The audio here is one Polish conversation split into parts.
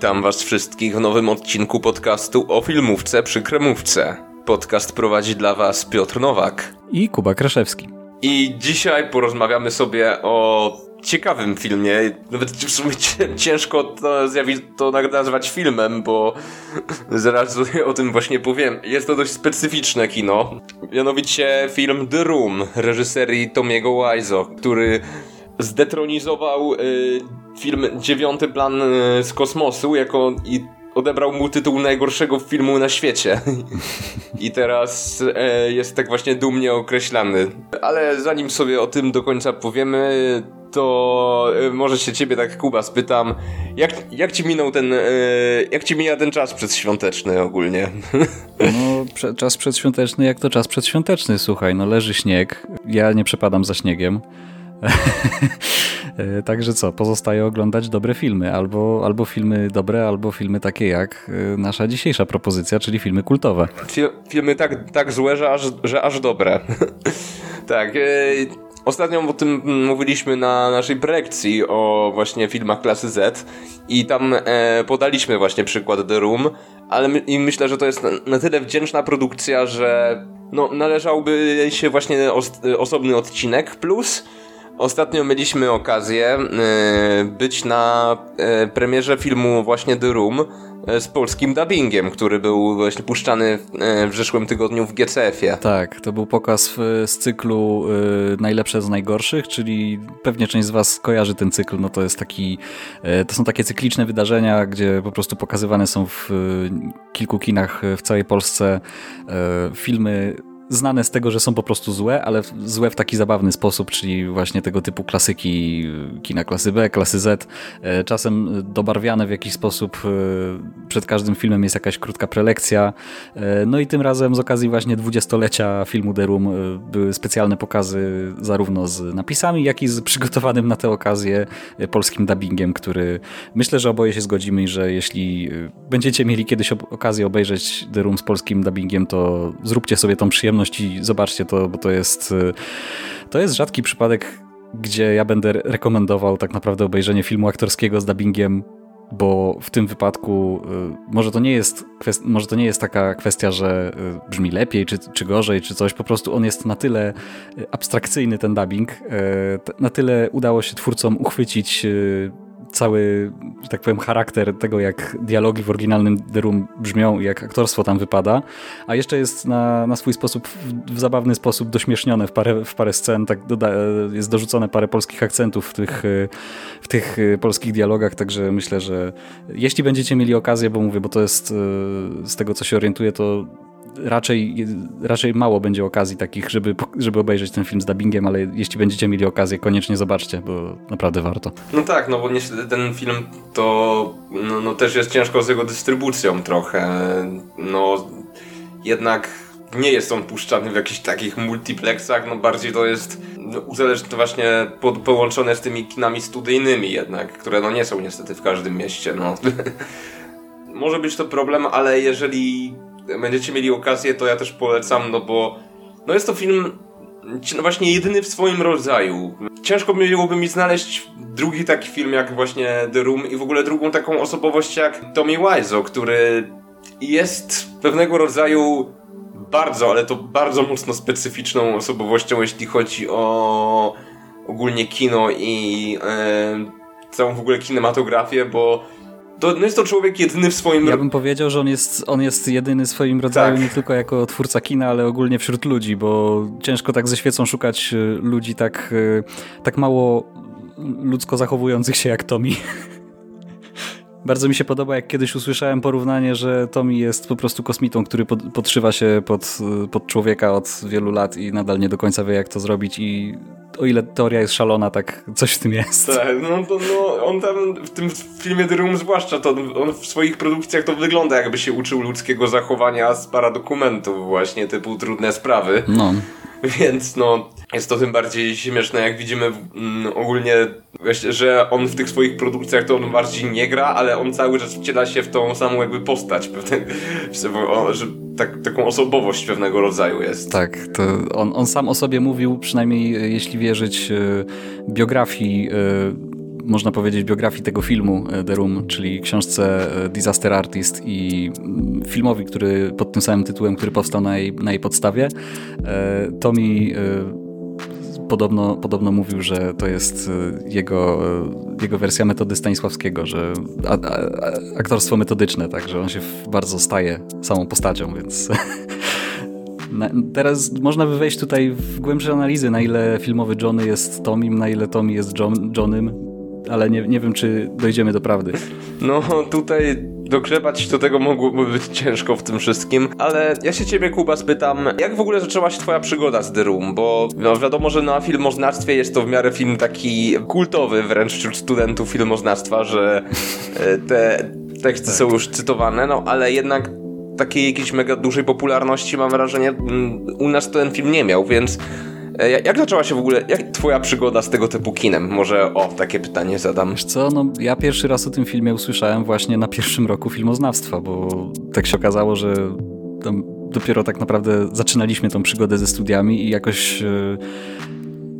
Witam was wszystkich w nowym odcinku podcastu o filmówce przy kremówce. Podcast prowadzi dla was Piotr Nowak i Kuba Kraszewski. I dzisiaj porozmawiamy sobie o ciekawym filmie. Nawet w sumie ciężko to, to nazwać filmem, bo zaraz o tym właśnie powiem. Jest to dość specyficzne kino. Mianowicie film The Room reżyserii Tomiego Wiseau, który zdetronizował y, film Dziewiąty Plan y, z kosmosu jako i odebrał mu tytuł najgorszego filmu na świecie. I teraz e, jest tak właśnie dumnie określany. Ale zanim sobie o tym do końca powiemy, to e, może się ciebie tak Kuba spytam, jak, jak ci minął ten, e, jak ci mija ten czas przedświąteczny ogólnie? No, prze, czas przedświąteczny jak to czas przedświąteczny, słuchaj, no leży śnieg, ja nie przepadam za śniegiem. Także co, pozostaje oglądać dobre filmy, albo, albo filmy dobre, albo filmy takie jak e, nasza dzisiejsza propozycja, czyli filmy kultowe. filmy tak, tak złe, że aż, że aż dobre. tak. E, ostatnio o tym mówiliśmy na naszej prelekcji o właśnie filmach klasy Z i tam e, podaliśmy właśnie przykład The Room, ale my, i myślę, że to jest na, na tyle wdzięczna produkcja, że no, należałby się właśnie os, osobny odcinek, plus Ostatnio mieliśmy okazję e, być na e, premierze filmu właśnie The Room e, z polskim dubbingiem, który był właśnie puszczany w zeszłym tygodniu w GCF-ie. Tak, to był pokaz z cyklu Najlepsze z najgorszych, czyli pewnie część z was kojarzy ten cykl, no to jest taki, to są takie cykliczne wydarzenia, gdzie po prostu pokazywane są w kilku kinach w całej Polsce filmy znane z tego, że są po prostu złe, ale złe w taki zabawny sposób, czyli właśnie tego typu klasyki kina klasy B, klasy Z, e, czasem dobarwiane w jakiś sposób. E, przed każdym filmem jest jakaś krótka prelekcja. E, no i tym razem z okazji właśnie dwudziestolecia filmu The Room były specjalne pokazy zarówno z napisami, jak i z przygotowanym na tę okazję polskim dubbingiem, który myślę, że oboje się zgodzimy, że jeśli będziecie mieli kiedyś okazję obejrzeć The Room z polskim dubbingiem, to zróbcie sobie tą przyjemność i zobaczcie to, bo to jest, y, to jest rzadki przypadek, gdzie ja będę rekomendował tak naprawdę obejrzenie filmu aktorskiego z dubbingiem bo w tym wypadku y, może to nie jest, może to nie jest taka kwestia, że y, brzmi lepiej, czy, czy gorzej, czy coś, po prostu on jest na tyle abstrakcyjny, ten dubbing, na tyle udało się twórcom uchwycić cały, że tak powiem, charakter tego, jak dialogi w oryginalnym The Room brzmią i jak aktorstwo tam wypada, a jeszcze jest na, na swój sposób, w, w zabawny sposób dośmiesznione w parę, w parę scen, tak doda, jest dorzucone parę polskich akcentów w tych, w tych polskich dialogach, także myślę, że jeśli będziecie mieli okazję, bo mówię, bo to jest z tego, co się orientuję, to raczej, raczej mało będzie okazji takich, żeby, żeby obejrzeć ten film z dubbingiem, ale jeśli będziecie mieli okazję, koniecznie zobaczcie, bo naprawdę warto. No tak, no bo niestety ten film to no, no też jest ciężko z jego dystrybucją trochę. No jednak nie jest on puszczany w jakichś takich multiplexach, no bardziej to jest uzależnione właśnie po, połączone z tymi kinami studyjnymi jednak, które no nie są niestety w każdym mieście, no. Może być to problem, ale jeżeli będziecie mieli okazję, to ja też polecam, no bo no jest to film no właśnie jedyny w swoim rodzaju. Ciężko byłoby mi znaleźć drugi taki film jak właśnie The Room i w ogóle drugą taką osobowość jak Tommy Wiseau, który jest pewnego rodzaju bardzo, ale to bardzo mocno specyficzną osobowością, jeśli chodzi o ogólnie kino i e, całą w ogóle kinematografię, bo to no jest to człowiek jedyny w swoim... Ja bym powiedział, że on jest, on jest jedyny w swoim rodzaju tak. nie tylko jako twórca kina, ale ogólnie wśród ludzi, bo ciężko tak ze świecą szukać y, ludzi tak, y, tak mało ludzko zachowujących się jak Tommy. Bardzo mi się podoba, jak kiedyś usłyszałem porównanie, że Tommy jest po prostu kosmitą, który pod, podszywa się pod, pod człowieka od wielu lat i nadal nie do końca wie, jak to zrobić i o ile teoria jest szalona, tak coś w tym jest. Tak, no to no, on tam w tym filmie The Room zwłaszcza, to on w swoich produkcjach to wygląda jakby się uczył ludzkiego zachowania z paradokumentów właśnie, typu trudne sprawy. No. Więc no, jest to tym bardziej śmieszne, jak widzimy mm, ogólnie, że on w tych swoich produkcjach to on bardziej nie gra, ale on cały czas wciela się w tą samą jakby postać, że tak, taką osobowość pewnego rodzaju jest. Tak, to on, on sam o sobie mówił, przynajmniej jeśli wierzyć e, biografii e, można powiedzieć, biografii tego filmu The Room, czyli książce Disaster Artist i mm, filmowi, który pod tym samym tytułem, który powstał na jej, na jej podstawie, podobno, podobno mówił, że to jest jego, jego wersja metody Stanisławskiego, że a, a, aktorstwo metodyczne, tak, że on się bardzo staje samą postacią, więc Na, teraz można by wejść tutaj w głębsze analizy, na ile filmowy Johnny jest Tomim, na ile Tommy jest John, ale nie, nie wiem, czy dojdziemy do prawdy. No, tutaj dogrzebać do tego mogłoby być ciężko w tym wszystkim, ale ja się ciebie, Kuba, spytam, jak w ogóle zaczęła się twoja przygoda z The Room? Bo no, wiadomo, że na filmoznawstwie jest to w miarę film taki kultowy wręcz wśród studentów filmoznawstwa, że e, te teksty tak. są już cytowane, no ale jednak takiej jakiejś mega dużej popularności, mam wrażenie, mm, u nas ten film nie miał, więc jak zaczęła się w ogóle, jak twoja przygoda z tego typu kinem? Może o, takie pytanie zadam. Wiesz co, no ja pierwszy raz o tym filmie usłyszałem właśnie na pierwszym roku filmoznawstwa, bo tak się okazało, że dopiero tak naprawdę zaczynaliśmy tą przygodę ze studiami i jakoś e,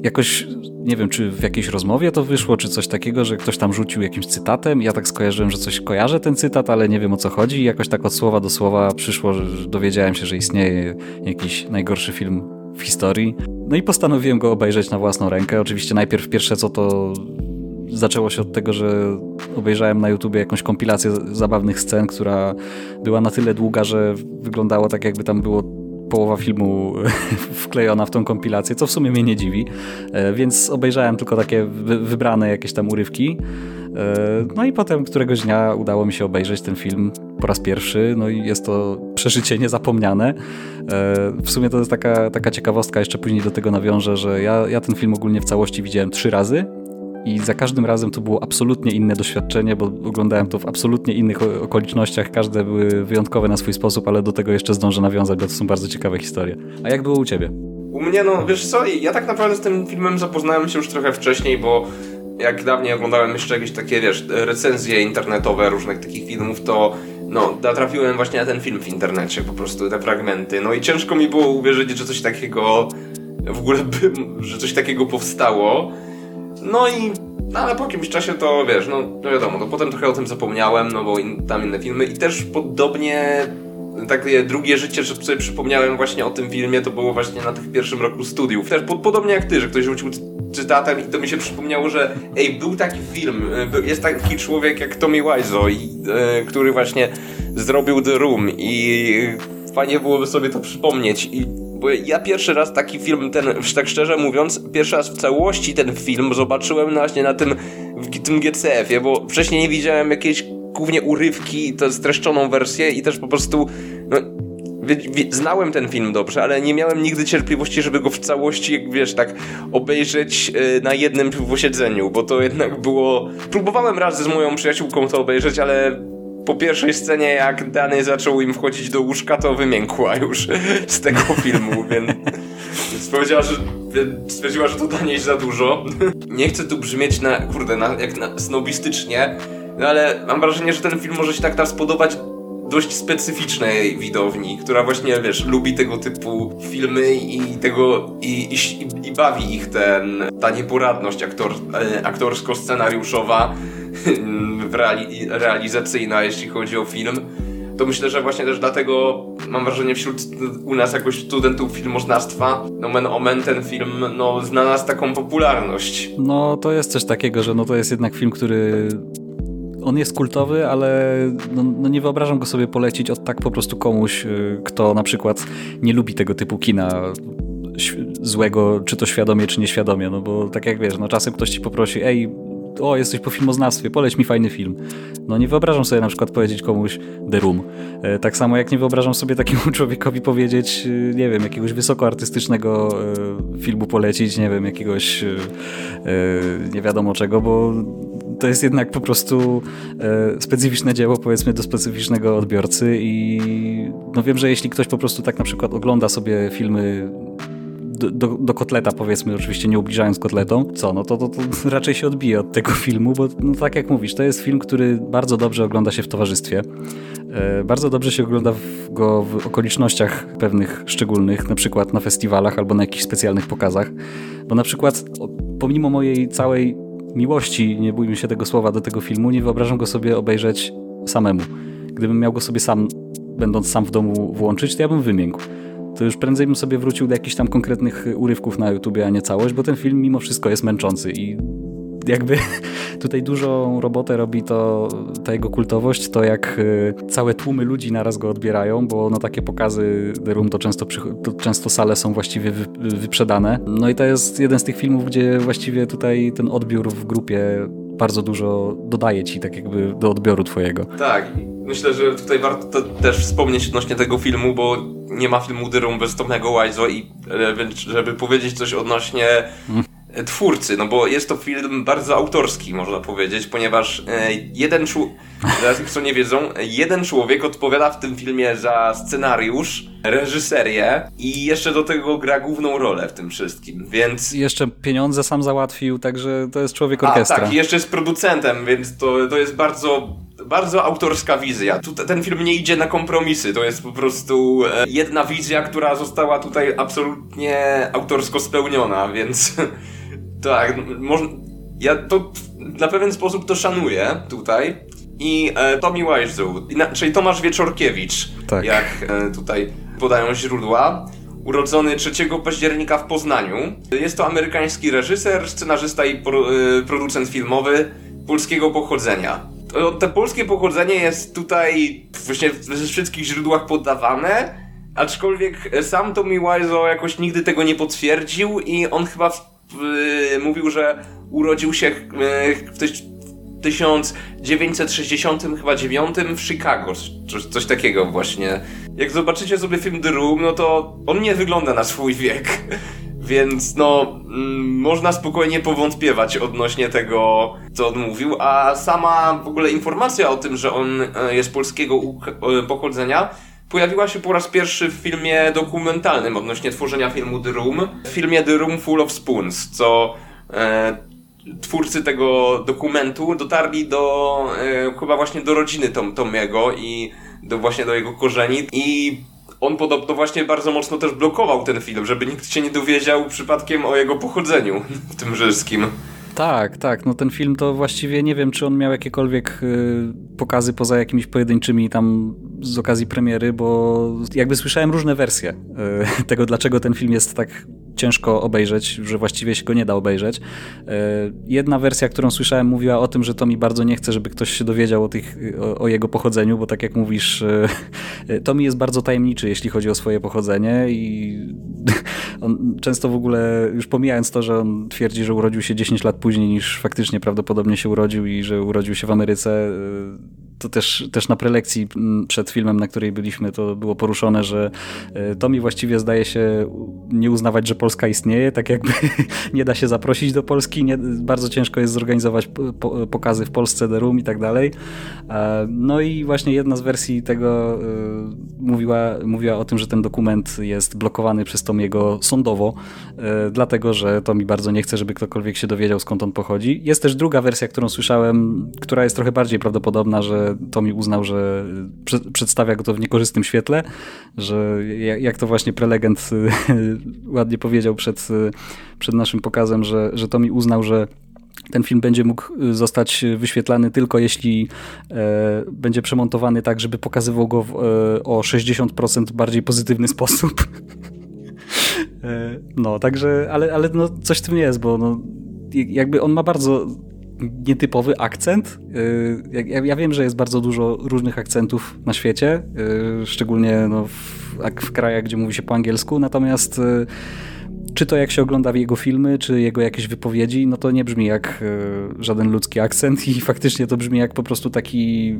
jakoś nie wiem, czy w jakiejś rozmowie to wyszło, czy coś takiego, że ktoś tam rzucił jakimś cytatem. Ja tak skojarzyłem, że coś kojarzę ten cytat, ale nie wiem o co chodzi. I jakoś tak od słowa do słowa przyszło, że dowiedziałem się, że istnieje jakiś najgorszy film w historii. No i postanowiłem go obejrzeć na własną rękę. Oczywiście najpierw pierwsze co to zaczęło się od tego, że obejrzałem na YouTubie jakąś kompilację zabawnych scen, która była na tyle długa, że wyglądało tak jakby tam było połowa filmu wklejona w tą kompilację, co w sumie mnie nie dziwi, e, więc obejrzałem tylko takie wybrane jakieś tam urywki. E, no i potem któregoś dnia udało mi się obejrzeć ten film po raz pierwszy, no i jest to przeżycie niezapomniane. E, w sumie to jest taka, taka ciekawostka, jeszcze później do tego nawiążę, że ja, ja ten film ogólnie w całości widziałem trzy razy i za każdym razem to było absolutnie inne doświadczenie, bo oglądałem to w absolutnie innych okolicznościach. Każde były wyjątkowe na swój sposób, ale do tego jeszcze zdążę nawiązać, bo to są bardzo ciekawe historie. A jak było u ciebie? U mnie, no wiesz co, ja tak naprawdę z tym filmem zapoznałem się już trochę wcześniej, bo jak dawniej oglądałem jeszcze jakieś takie, wiesz, recenzje internetowe różnych takich filmów, to no, natrafiłem właśnie na ten film w internecie, po prostu te fragmenty. No i ciężko mi było uwierzyć, że coś takiego w ogóle by, że coś takiego powstało. No i no ale po jakimś czasie to wiesz, no, no wiadomo, to potem trochę o tym zapomniałem, no bo in, tam inne filmy i też podobnie takie drugie życie, że sobie przypomniałem właśnie o tym filmie, to było właśnie na tych pierwszym roku studiów. Też po, podobnie jak ty, że ktoś rzucił cytatem i to mi się przypomniało, że ej, był taki film, e, jest taki człowiek jak Tommy Wiseau, i, e, który właśnie zrobił The Room i fajnie byłoby sobie to przypomnieć i bo ja pierwszy raz taki film, ten, tak szczerze mówiąc, pierwszy raz w całości ten film zobaczyłem właśnie na tym, w tym GCF-ie, bo wcześniej nie widziałem jakiejś głównie urywki, to streszczoną wersję i też po prostu, no, znałem ten film dobrze, ale nie miałem nigdy cierpliwości, żeby go w całości, wiesz, tak obejrzeć e, na jednym posiedzeniu, bo to jednak było... Próbowałem raz z moją przyjaciółką to obejrzeć, ale po pierwszej scenie, jak Dany zaczął im wchodzić do łóżka, to wymiękła już z tego filmu, więc, więc powiedziała, że stwierdziła, że to dla niej za dużo. Nie chcę tu brzmieć na, kurde, na, jak na snobistycznie, no ale mam wrażenie, że ten film może się tak teraz podobać dość specyficznej widowni, która właśnie, wiesz, lubi tego typu filmy i tego, i, i, i bawi ich ten, ta nieporadność aktor, e, aktorsko-scenariuszowa reali realizacyjna, jeśli chodzi o film, to myślę, że właśnie też dlatego mam wrażenie wśród u nas jakoś studentów filmoznawstwa, no men omen ten film no, znalazł taką popularność. No to jest coś takiego, że no to jest jednak film, który on jest kultowy, ale no, no, nie wyobrażam go sobie polecić od tak po prostu komuś, y, kto na przykład nie lubi tego typu kina złego, czy to świadomie, czy nieświadomie, no bo tak jak wiesz, no czasem ktoś ci poprosi, ej, o, jesteś po filmoznawstwie, poleć mi fajny film. No nie wyobrażam sobie na przykład powiedzieć komuś The Room. E, tak samo jak nie wyobrażam sobie takiemu człowiekowi powiedzieć, e, nie wiem, jakiegoś wysokoartystycznego e, filmu polecić, nie wiem, jakiegoś nie wiadomo czego, bo to jest jednak po prostu specyficzne dzieło, powiedzmy, do specyficznego odbiorcy i no wiem, że jeśli ktoś po prostu tak na przykład ogląda sobie filmy do, do, kotleta powiedzmy, oczywiście nie ubliżając kotletą, co, no to, to, to raczej się odbije od tego filmu, bo no, tak jak mówisz, to jest film, który bardzo dobrze ogląda się w towarzystwie. E, bardzo dobrze się ogląda go w okolicznościach pewnych szczególnych, na przykład na festiwalach albo na jakichś specjalnych pokazach, bo na przykład pomimo mojej całej miłości, nie bójmy się tego słowa, do tego filmu, nie wyobrażam go sobie obejrzeć samemu. Gdybym miał go sobie sam, będąc sam w domu włączyć, to ja bym wymiękł. To już prędzej bym sobie wrócił do jakichś tam konkretnych urywków na YouTubie, a nie całość, bo ten film mimo wszystko jest męczący i jakby tutaj dużą robotę robi to ta jego kultowość, to jak y, całe tłumy ludzi naraz go odbierają, bo no takie pokazy The Room to często, to często sale są właściwie wy wyprzedane. No i to jest jeden z tych filmów, gdzie właściwie tutaj ten odbiór w grupie bardzo dużo dodaje ci tak jakby do odbioru twojego. Tak, myślę, że tutaj warto też wspomnieć odnośnie tego filmu, bo nie ma filmu The Room bez Tomego Wiseau i e, żeby powiedzieć coś odnośnie mm twórcy, no bo jest to film bardzo autorski, można powiedzieć, ponieważ e, jeden człowiek, dla tych co nie wiedzą, jeden człowiek odpowiada w tym filmie za scenariusz, reżyserię i jeszcze do tego gra główną rolę w tym wszystkim, więc... Jeszcze pieniądze sam załatwił, także to jest człowiek orkiestra. A tak, jeszcze jest producentem, więc to, to jest bardzo bardzo autorska wizja. Tu, ten film nie idzie na kompromisy, to jest po prostu e, jedna wizja, która została tutaj absolutnie autorsko spełniona, więc Tak, może, ja to na pewien sposób to szanuję tutaj. I e, Tommy Wiseau, czyli Tomasz Wieczorkiewicz, tak. jak e, tutaj podają źródła, urodzony 3 października w Poznaniu. Jest to amerykański reżyser, scenarzysta i pro, e, producent filmowy polskiego pochodzenia. To, to polskie pochodzenie jest tutaj właśnie we wszystkich źródłach podawane, aczkolwiek sam Tommy Wiseau jakoś nigdy tego nie potwierdził i on chyba mówił, że urodził się w 1960 chyba 9 w Chicago, coś, coś takiego właśnie. Jak zobaczycie sobie film The Room, no to on nie wygląda na swój wiek. Więc no, mm, można spokojnie powątpiewać odnośnie tego, co on mówił, a sama w ogóle informacja o tym, że on e, jest polskiego e, pochodzenia, pojawiła się po raz pierwszy w filmie dokumentalnym odnośnie tworzenia filmu The Room. W filmie The Room Full of Spoons, co e, twórcy tego dokumentu dotarli do e, chyba właśnie do rodziny Tom, Tomiego i do, właśnie do jego korzeni i on podobno właśnie bardzo mocno też blokował ten film, żeby nikt się nie dowiedział przypadkiem o jego pochodzeniu tym rzymskim. Tak, tak. No ten film to właściwie nie wiem, czy on miał jakiekolwiek y, pokazy poza jakimiś pojedynczymi tam z okazji premiery, bo jakby słyszałem różne wersje y, tego, dlaczego ten film jest tak ciężko obejrzeć, że właściwie się go nie da obejrzeć. Y, jedna wersja, którą słyszałem, mówiła o tym, że to mi bardzo nie chce, żeby ktoś się dowiedział o, tych, o, o jego pochodzeniu, bo tak jak mówisz, to mi jest bardzo tajemniczy, jeśli chodzi o swoje pochodzenie i on często w ogóle, już pomijając to, że on twierdzi, że urodził się 10 lat później niż faktycznie prawdopodobnie się urodził i że urodził się w Ameryce, to też, też na prelekcji przed filmem, na której byliśmy, to było poruszone, że e, to mi właściwie zdaje się nie uznawać, że Polska istnieje, tak jakby nie da się zaprosić do Polski, nie, bardzo ciężko jest zorganizować pokazy w Polsce, The Room i tak dalej. E, no i właśnie jedna z wersji tego e, mówiła, mówiła o tym, że ten dokument jest blokowany przez Tomiego sądowo, dlatego, że Tomi bardzo nie chce, żeby ktokolwiek się dowiedział, skąd on pochodzi. Jest też druga wersja, którą słyszałem, która jest trochę bardziej prawdopodobna, że to mi uznał, że przedstawia go to w niekorzystnym świetle, że jak to właśnie prelegent ładnie powiedział przed, przed naszym pokazem, że, że to mi uznał, że ten film będzie mógł zostać wyświetlany tylko jeśli e, będzie przemontowany tak, żeby pokazywał go w, e, o 60% bardziej pozytywny sposób. e, no, także, ale, ale no, coś w tym jest, bo no, jakby on ma bardzo nietypowy akcent. Y, ja, ja, wiem, że jest bardzo dużo różnych akcentów na świecie, y, szczególnie no, w, w krajach, gdzie mówi się po angielsku, natomiast y, czy to jak się ogląda jego filmy, czy jego jakieś wypowiedzi, no to nie brzmi jak żaden ludzki akcent i faktycznie to brzmi jak po prostu taki,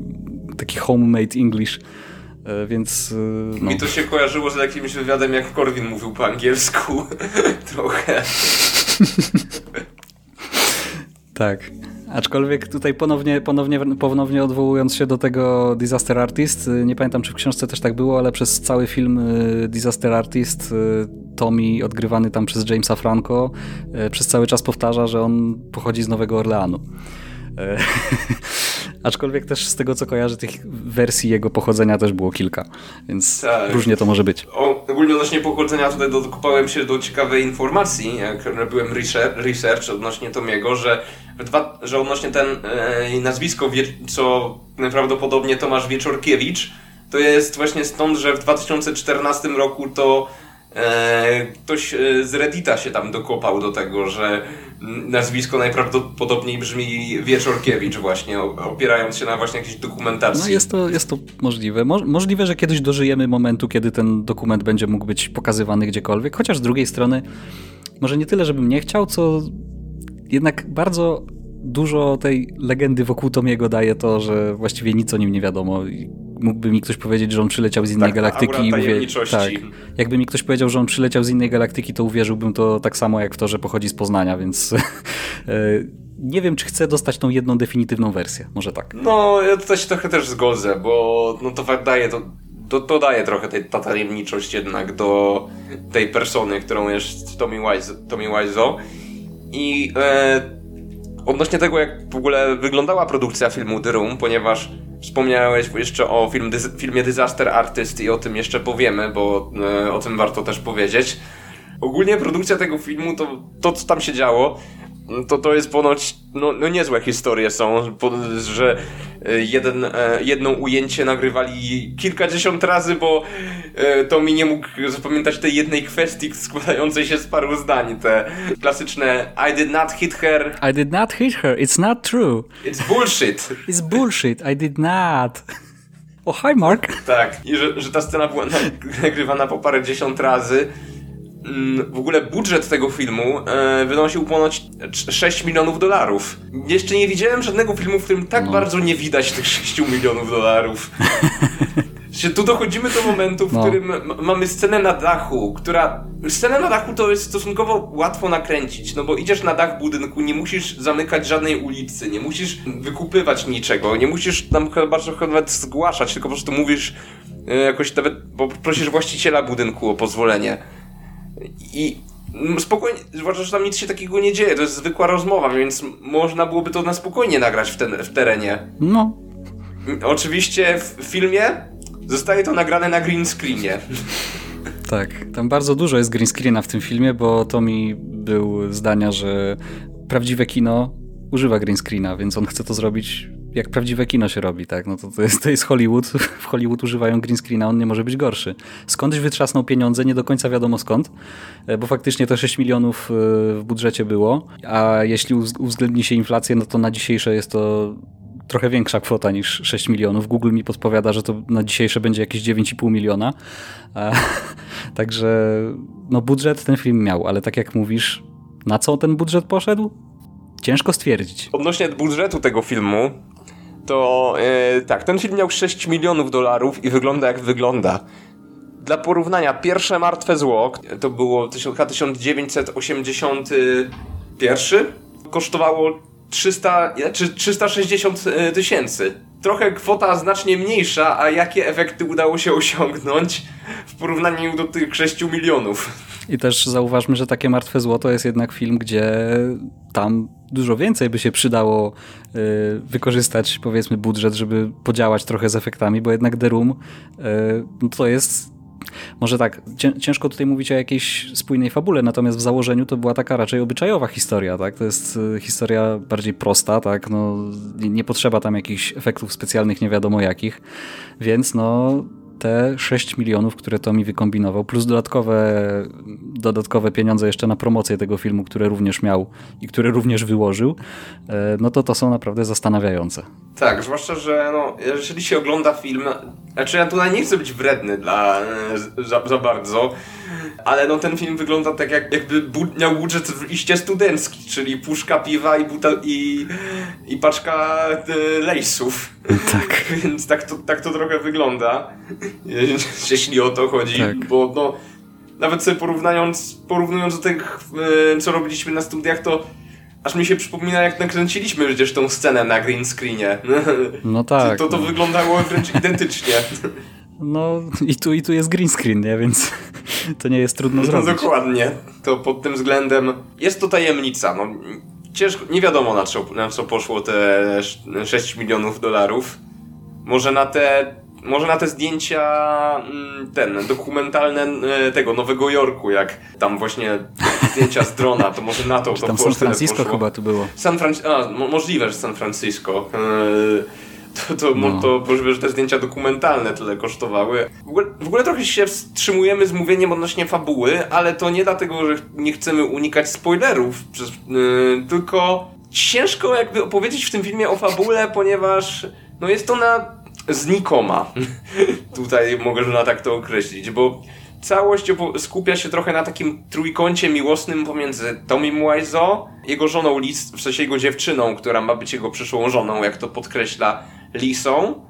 taki homemade English. Więc. No. Mi to się kojarzyło z jakimś wywiadem, jak Korwin mówił po angielsku. Trochę. tak. Aczkolwiek tutaj ponownie, ponownie, ponownie odwołując się do tego Disaster Artist, y, nie pamiętam czy w książce też tak było, ale przez cały film y, Disaster Artist y, Tommy, odgrywany tam przez Jamesa Franco, przez cały czas powtarza, że on pochodzi z Nowego Orleanu. Aczkolwiek też z tego co kojarzę, tych wersji jego pochodzenia też było kilka, więc tak. różnie to może być. O, ogólnie odnośnie pochodzenia tutaj dokopałem się do ciekawej informacji, jak robiłem research odnośnie Tomiego, że, dwa, że odnośnie ten e, nazwisko, co prawdopodobnie Tomasz Wieczorkiewicz, to jest właśnie stąd, że w 2014 roku to ktoś e, z Reddita się tam dokopał do tego, że nazwisko najprawdopodobniej brzmi Wieczorkiewicz właśnie, opierając się na właśnie jakiejś dokumentacji. No jest to, jest to możliwe. Mo możliwe, że kiedyś dożyjemy momentu, kiedy ten dokument będzie mógł być pokazywany gdziekolwiek, chociaż z drugiej strony może nie tyle, żebym nie chciał, co jednak bardzo dużo tej legendy wokół Tomiego daje to, że właściwie nic o nim nie wiadomo mógłby mi ktoś powiedzieć, że on przyleciał z innej tak, galaktyki i mówię, tak, jakby mi ktoś powiedział, że on przyleciał z innej galaktyki, to uwierzyłbym to tak samo jak w to, że pochodzi z Poznania, więc e, nie wiem, czy chcę dostać tą jedną definitywną wersję. Może tak. No, ja tutaj się trochę też zgodzę, bo no to daje to, to, to daje trochę tej ta tajemniczość jednak do tej persony, którą jest Tommy, Wise, Tommy Wiseau. I e, odnośnie tego, jak w ogóle wyglądała produkcja filmu The Room, ponieważ Wspomniałeś jeszcze o film, filmie Disaster Artist i o tym jeszcze powiemy, bo e, o tym warto też powiedzieć. Ogólnie produkcja tego filmu, to, to co tam się działo, to to jest ponoć, no, no niezłe historie są, że e, jeden, e, jedno ujęcie nagrywali kilkadziesiąt razy, bo e, to mi nie mógł zapamiętać tej jednej kwestii składającej się z paru zdań. Te klasyczne I did not hit her. I did not hit her, it's not true. It's bullshit. It's bullshit, I did not. O, oh, hi Mark. Tak, i że, że ta scena była nagrywana po parę dziesiąt razy w ogóle budżet tego filmu e, wynosił ponoć 6 milionów dolarów. Jeszcze nie widziałem żadnego filmu, w którym tak no. bardzo nie widać tych 6 milionów dolarów. tu dochodzimy do momentu, w no. którym mamy scenę na dachu, która... Scenę na dachu to jest stosunkowo łatwo nakręcić, no bo idziesz na dach budynku, nie musisz zamykać żadnej ulicy, nie musisz wykupywać niczego, nie musisz tam bardzo nawet zgłaszać, tylko po prostu mówisz e, jakoś nawet, bo prosisz właściciela budynku o pozwolenie. I spokojnie, zwłaszcza, że tam nic się takiego nie dzieje, to jest zwykła rozmowa, więc można byłoby to na spokojnie nagrać w, ten, w terenie. No. Oczywiście w filmie zostaje to nagrane na green screenie. Tak, tam bardzo dużo jest green screena w tym filmie, bo to mi był zdania, że prawdziwe kino używa green screena, więc on chce to zrobić jak prawdziwe kino się robi, tak? No to, to, jest, to jest Hollywood. W Hollywood używają green screena, on nie może być gorszy. Skądś wytrzasnął pieniądze, nie do końca wiadomo skąd, e, bo faktycznie to 6 milionów e, w budżecie było, a jeśli uwzględni się inflację, no to na dzisiejsze jest to trochę większa kwota niż 6 milionów. Google mi podpowiada, że to na dzisiejsze będzie jakieś 9,5 miliona. E, także no budżet ten film miał, ale tak jak mówisz, na co ten budżet poszedł? Ciężko stwierdzić. Odnośnie budżetu tego filmu, to yy, tak, ten film miał 6 milionów dolarów i wygląda jak wygląda. Dla porównania, pierwsze Martwe Zło, to było 1981, kosztowało 300, czy 360 e, tysięcy. Trochę kwota znacznie mniejsza, a jakie efekty udało się osiągnąć w porównaniu do tych 6 milionów. I też zauważmy, że takie Martwe Złoto jest jednak film, gdzie tam dużo więcej by się przydało y, wykorzystać, powiedzmy, budżet, żeby podziałać trochę z efektami, bo jednak The Room y, no to jest może tak, ciężko tutaj mówić o jakiejś spójnej fabule, natomiast w założeniu to była taka raczej obyczajowa historia, tak? To jest y, historia bardziej prosta, tak? No, nie potrzeba tam jakichś efektów specjalnych, nie wiadomo jakich, więc no te 6 milionów, które to mi wykombinował, plus dodatkowe, dodatkowe pieniądze jeszcze na promocję tego filmu, które również miał i które również wyłożył, e, no to to są naprawdę zastanawiające. Tak, zwłaszcza, że no, jeżeli się ogląda film, znaczy ja tutaj nie chcę być wredny dla, za, za bardzo, ale no ten film wygląda tak jak, jakby miał budżet iście studencki, czyli puszka piwa i, butel, i, i paczka e, lejsów. Tak. Więc tak to, tak to trochę wygląda, jeśli o to chodzi, tak. bo no, nawet sobie porównując, porównując do tych, e, co robiliśmy na studiach, to aż mi się przypomina, jak nakręciliśmy przecież tą scenę na green screenie. No tak. To, to no. wyglądało wręcz identycznie. No i tu, i tu jest green screen, nie? więc to nie jest trudno no, zrobić. No dokładnie. To pod tym względem jest to tajemnica. No, ciężko, nie wiadomo na co, na co poszło te 6 milionów dolarów. Może na te, może na te zdjęcia mm, ten, dokumentalne e, tego Nowego Jorku, jak tam właśnie zdjęcia z drona, to może na to to Tam San Francisco chyba tu było. San Francisco, a, możliwe, że San Francisco. Yy to, to, no. to możliwe, że te zdjęcia dokumentalne tyle kosztowały. W ogóle, w ogóle trochę się wstrzymujemy z mówieniem odnośnie fabuły, ale to nie dlatego, że nie chcemy unikać spoilerów, przez, yy, tylko ciężko jakby opowiedzieć w tym filmie o fabule, ponieważ no jest to na znikoma. Tutaj mogę na tak to określić, bo całość skupia się trochę na takim trójkącie miłosnym pomiędzy Tomim Wiseau, jego żoną Liz, w sensie jego dziewczyną, która ma być jego przyszłą żoną, jak to podkreśla Lisą,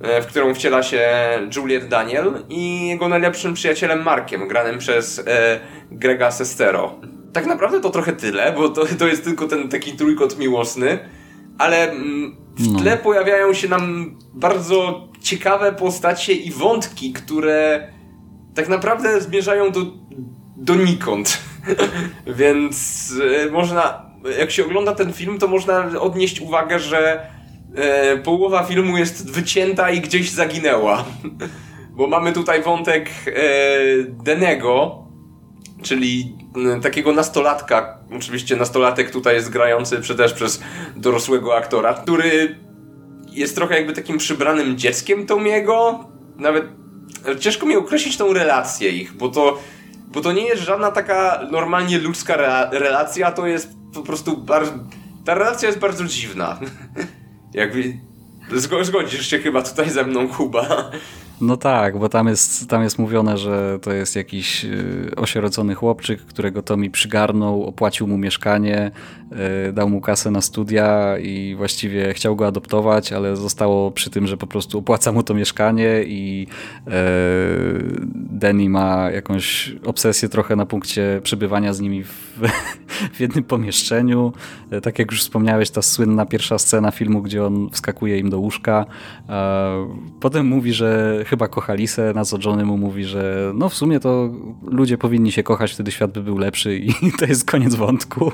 e, w którą wciela się Juliet Daniel i jego najlepszym przyjacielem Markiem, granym przez e, Grega Sestero. Tak naprawdę to trochę tyle, bo to, to jest tylko ten taki trójkąt miłosny, ale mm, w no. tle no. pojawiają się nam bardzo ciekawe postacie i wątki, które tak naprawdę zmierzają do, donikąd. Więc e, można, jak się ogląda ten film, to można odnieść uwagę, że e, połowa filmu jest wycięta i gdzieś zaginęła. Bo mamy tutaj wątek e, Denego, czyli e, takiego nastolatka, oczywiście nastolatek tutaj jest grający też przez dorosłego aktora, który jest trochę jakby takim przybranym dzieckiem Tomiego, nawet ciężko mi określić tą relację ich, bo to, bo to nie jest żadna taka normalnie ludzka re relacja, to jest po prostu bardzo... Ta relacja jest bardzo dziwna. Jakby... Zgodzisz się chyba tutaj ze mną, Kuba. No tak, bo tam jest, tam jest mówione, że to jest jakiś y, osierocony chłopczyk, którego to mi przygarnął, opłacił mu mieszkanie, y, dał mu kasę na studia i właściwie chciał go adoptować, ale zostało przy tym, że po prostu opłaca mu to mieszkanie i y, Denny ma jakąś obsesję trochę na punkcie przebywania z nimi w, w jednym pomieszczeniu. Tak jak już wspomniałeś, ta słynna pierwsza scena filmu, gdzie on wskakuje im do łóżka. Potem mówi, że chyba kocha Lisę, na co Johnny mu mówi, że no w sumie to ludzie powinni się kochać, wtedy świat by był lepszy i to jest koniec wątku.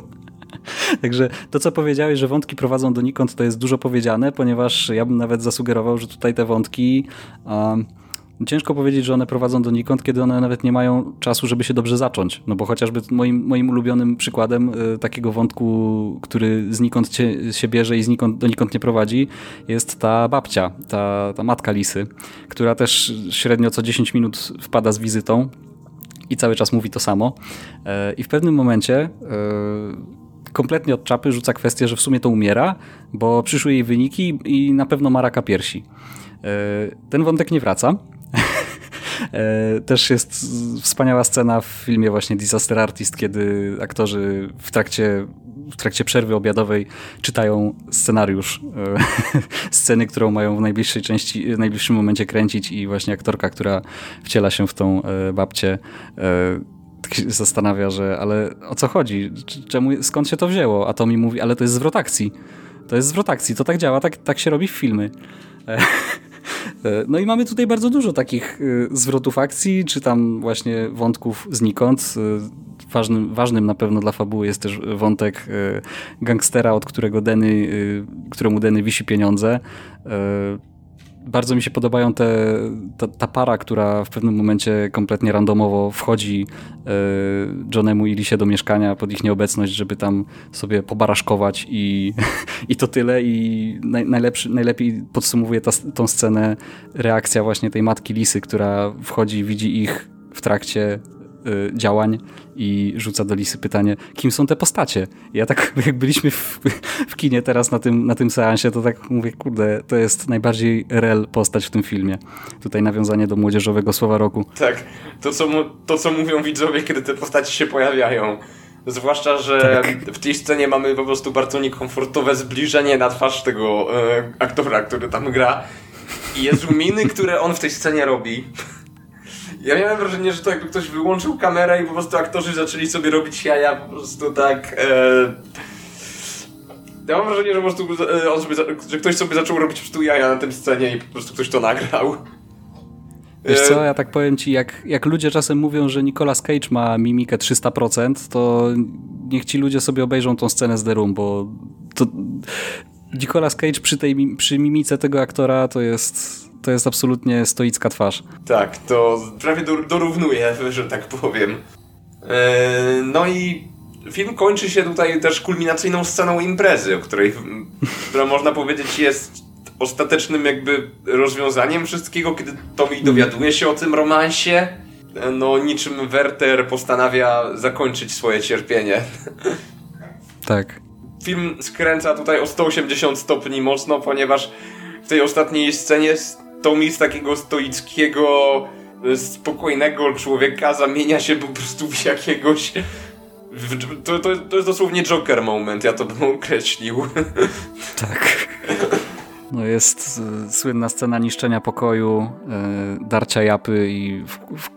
Także to, co powiedziałeś, że wątki prowadzą donikąd, to jest dużo powiedziane, ponieważ ja bym nawet zasugerował, że tutaj te wątki... Um, Ciężko powiedzieć, że one prowadzą donikąd, kiedy one nawet nie mają czasu, żeby się dobrze zacząć. No bo chociażby moim, moim ulubionym przykładem y, takiego wątku, który znikąd się, się bierze i znikąd, donikąd nie prowadzi, jest ta babcia, ta, ta matka Lisy, która też średnio co 10 minut wpada z wizytą i cały czas mówi to samo. Y, I w pewnym momencie y, kompletnie od czapy rzuca kwestię, że w sumie to umiera, bo przyszły jej wyniki i na pewno ma raka piersi. Ten wątek nie wraca. E, też jest wspaniała scena w filmie właśnie Disaster Artist, kiedy aktorzy w trakcie, w trakcie przerwy obiadowej czytają scenariusz e, sceny, którą mają w najbliższej części, w najbliższym momencie kręcić i właśnie aktorka, która wciela się w tą e, babcię tak zastanawia, że ale o co chodzi? Czemu, skąd się to wzięło? A to mi mówi, ale to jest zwrot akcji. To jest zwrot akcji, to tak działa, tak, tak się robi w filmy. E, no i mamy tutaj bardzo dużo takich e, zwrotów akcji, czy tam właśnie wątków znikąd. E, ważnym, ważnym na pewno dla fabuły jest też wątek gangstera, od którego Denny, któremu Denny wisi pieniądze bardzo mi się podobają te, ta, ta, para, która w pewnym momencie kompletnie randomowo wchodzi e, Johnemu i Lisie do mieszkania pod ich nieobecność, żeby tam sobie pobaraszkować i, i to tyle. I naj, najlepszy, najlepiej podsumowuje ta, tą scenę reakcja właśnie tej matki Lisy, która wchodzi, widzi ich w trakcie Y, działań i rzuca do Lisy pytanie, kim są te postacie? I ja tak, jak byliśmy w, w kinie teraz na tym, na tym seansie, to tak mówię, kurde, to jest najbardziej rel postać w tym filmie. Tutaj nawiązanie do młodzieżowego słowa roku. Tak, to co, to co mówią widzowie, kiedy te postacie się pojawiają. Zwłaszcza, że tak. w tej scenie mamy po prostu bardzo niekomfortowe zbliżenie na twarz tego e, aktora, który tam gra. I jest miny, które on w tej scenie robi. Ja miałem wrażenie, że to jakby ktoś wyłączył kamerę i po prostu aktorzy zaczęli sobie robić jaja po prostu tak... E... Ja mam wrażenie, że po prostu e, on sobie, że ktoś sobie zaczął robić prostu jaja na tym scenie i po prostu ktoś to nagrał. Wiesz co, ja tak powiem ci, jak, jak ludzie czasem mówią, że Nicolas Cage ma mimikę 300%, to niech ci ludzie sobie obejrzą tą scenę z The Room, bo to Nicolas Cage przy, tej, przy mimice tego aktora to jest, to jest absolutnie stoicka twarz. Tak, to prawie dorównuje, że tak powiem. E, no i film kończy się tutaj też kulminacyjną sceną imprezy, o której, która można powiedzieć jest ostatecznym jakby rozwiązaniem wszystkiego, kiedy Tommy dowiaduje się o tym romansie. No niczym Werter postanawia zakończyć swoje cierpienie. Tak. Film skręca tutaj o 180 stopni mocno, ponieważ w tej ostatniej scenie Tommy z takiego stoickiego, spokojnego człowieka zamienia się po prostu w jakiegoś to, to, to jest dosłownie Joker moment, ja to bym określił. Tak. No jest y, słynna scena niszczenia pokoju, y, darcia japy i w, w,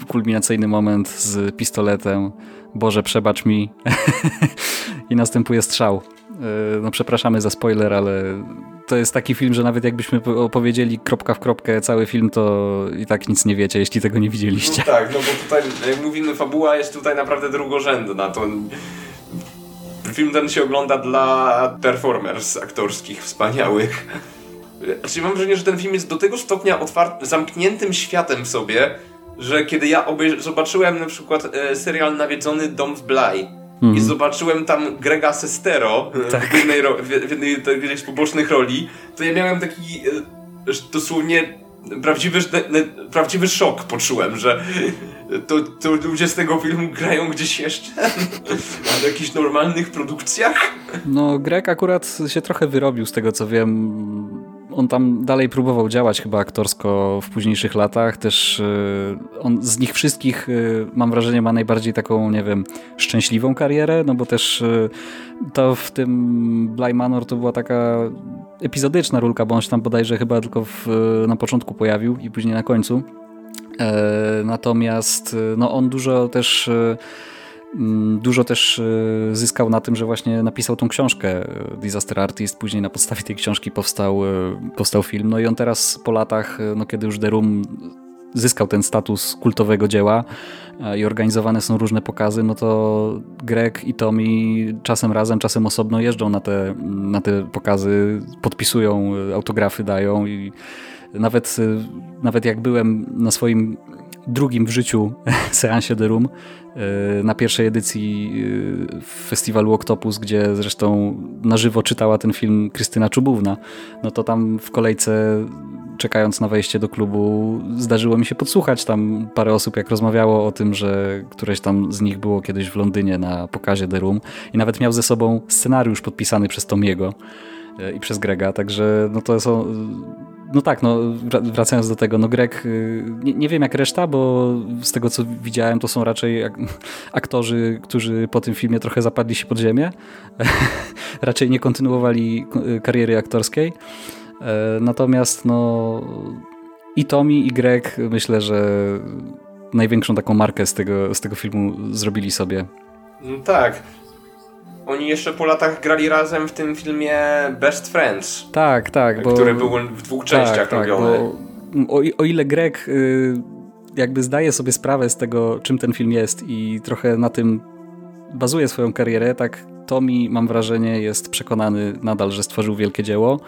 w kulminacyjny moment z pistoletem Boże przebacz mi i następuje strzał. Y, no przepraszamy za spoiler, ale to jest taki film, że nawet jakbyśmy opowiedzieli kropka w kropkę cały film, to i tak nic nie wiecie, jeśli tego nie widzieliście. No tak, no bo tutaj, jak mówimy, fabuła jest tutaj naprawdę drugorzędna. To film ten się ogląda dla performers aktorskich wspaniałych. Znaczy mam wrażenie, że ten film jest do tego stopnia otwarty, zamkniętym światem w sobie, że kiedy ja zobaczyłem na przykład e, serial Nawiedzony Dom w i mhm. zobaczyłem tam Grega Sestero tak. w jednej, w jednej, w jednej z pobocznych roli, to ja miałem taki e, dosłownie prawdziwy, prawdziwy szok poczułem, że to, to ludzie z tego filmu grają gdzieś jeszcze w jakichś normalnych produkcjach. No Greg akurat się trochę wyrobił z tego co wiem on tam dalej próbował działać chyba aktorsko w późniejszych latach. Też e, on z nich wszystkich, e, mam wrażenie, ma najbardziej taką, nie wiem, szczęśliwą karierę, no bo też e, to w tym Bly Manor to była taka epizodyczna rulka, bo on się tam bodajże chyba tylko w, na początku pojawił i później na końcu. Natomiast no on dużo też dużo też e, zyskał na tym, że właśnie napisał tą książkę e, Disaster Artist, później na podstawie tej książki powstał, e, powstał film. No i on teraz po latach, no kiedy już The Room zyskał ten status kultowego dzieła i organizowane są różne pokazy, no to Greg i Tommy czasem razem, czasem osobno jeżdżą na te, na te pokazy, podpisują, autografy dają i nawet, nawet jak byłem na swoim drugim w życiu seansie The Room e, na pierwszej edycji e, festiwalu Octopus, gdzie zresztą na żywo czytała ten film Krystyna Czubówna, no to tam w kolejce czekając na wejście do klubu zdarzyło mi się podsłuchać tam parę osób jak rozmawiało o tym, że któreś tam z nich było kiedyś w Londynie na pokazie The Room i nawet miał ze sobą scenariusz podpisany przez Tomiego e, i przez Grega, także no to są no tak, no wracając do tego, no Greg, y, nie, nie, wiem jak reszta, bo z tego co widziałem to są raczej aktorzy, którzy po tym filmie trochę zapadli się pod ziemię, raczej nie kontynuowali kariery aktorskiej, e, natomiast no i Tommy i Greg myślę, że największą taką markę z tego, z tego filmu zrobili sobie. No tak, oni jeszcze po latach grali razem w tym filmie Best Friends. Tak, tak. Bo, który był w dwóch częściach tak, robiony. Tak, o, o, ile Greg y, jakby zdaje sobie sprawę z tego, czym ten film jest i trochę na tym bazuje swoją karierę, tak Tommy, mam wrażenie, jest przekonany nadal, że stworzył wielkie dzieło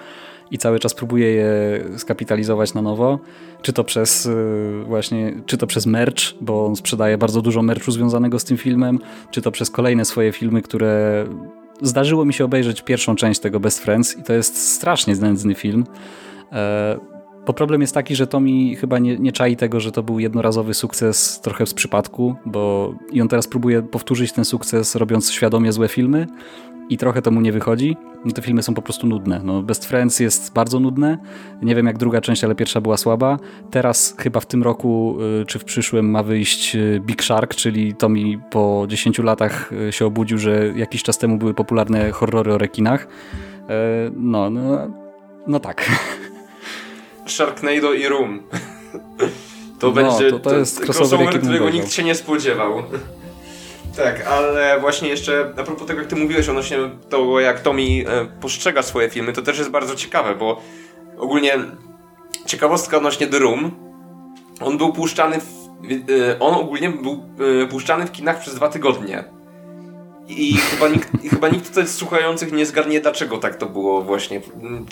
i cały czas próbuje je skapitalizować na nowo. Czy to przez y, właśnie, czy to przez merch, bo on sprzedaje bardzo dużo merchu związanego z tym filmem, czy to przez kolejne swoje filmy, które zdarzyło mi się obejrzeć pierwszą część tego Best Friends i to jest strasznie znędzny film. E, bo problem jest taki, że Tommy chyba nie, nie czai tego, że to był jednorazowy sukces trochę z przypadku, bo i on teraz próbuje powtórzyć ten sukces robiąc świadomie złe filmy, i trochę to mu nie wychodzi. No, te filmy są po prostu nudne. No, Best Friends jest bardzo nudne. Nie wiem jak druga część, ale pierwsza była słaba. Teraz chyba w tym roku y, czy w przyszłym ma wyjść y, Big Shark, czyli to mi po 10 latach y, się obudził, że jakiś czas temu były popularne horrory o rekinach. No, no, no tak. Sharknado i Room. To no, będzie to, to jest crossover, crossover którego nikt się nie spodziewał. Tak, ale właśnie jeszcze a propos tego, jak ty mówiłeś odnośnie tego, jak Tommy e, postrzega swoje filmy, to też jest bardzo ciekawe, bo ogólnie ciekawostka odnośnie The Room on był puszczany w, y, on ogólnie był y, puszczany w kinach przez dwa tygodnie. I chyba nikt, i chyba nikt tutaj z słuchających nie zgarnie, dlaczego tak to było właśnie,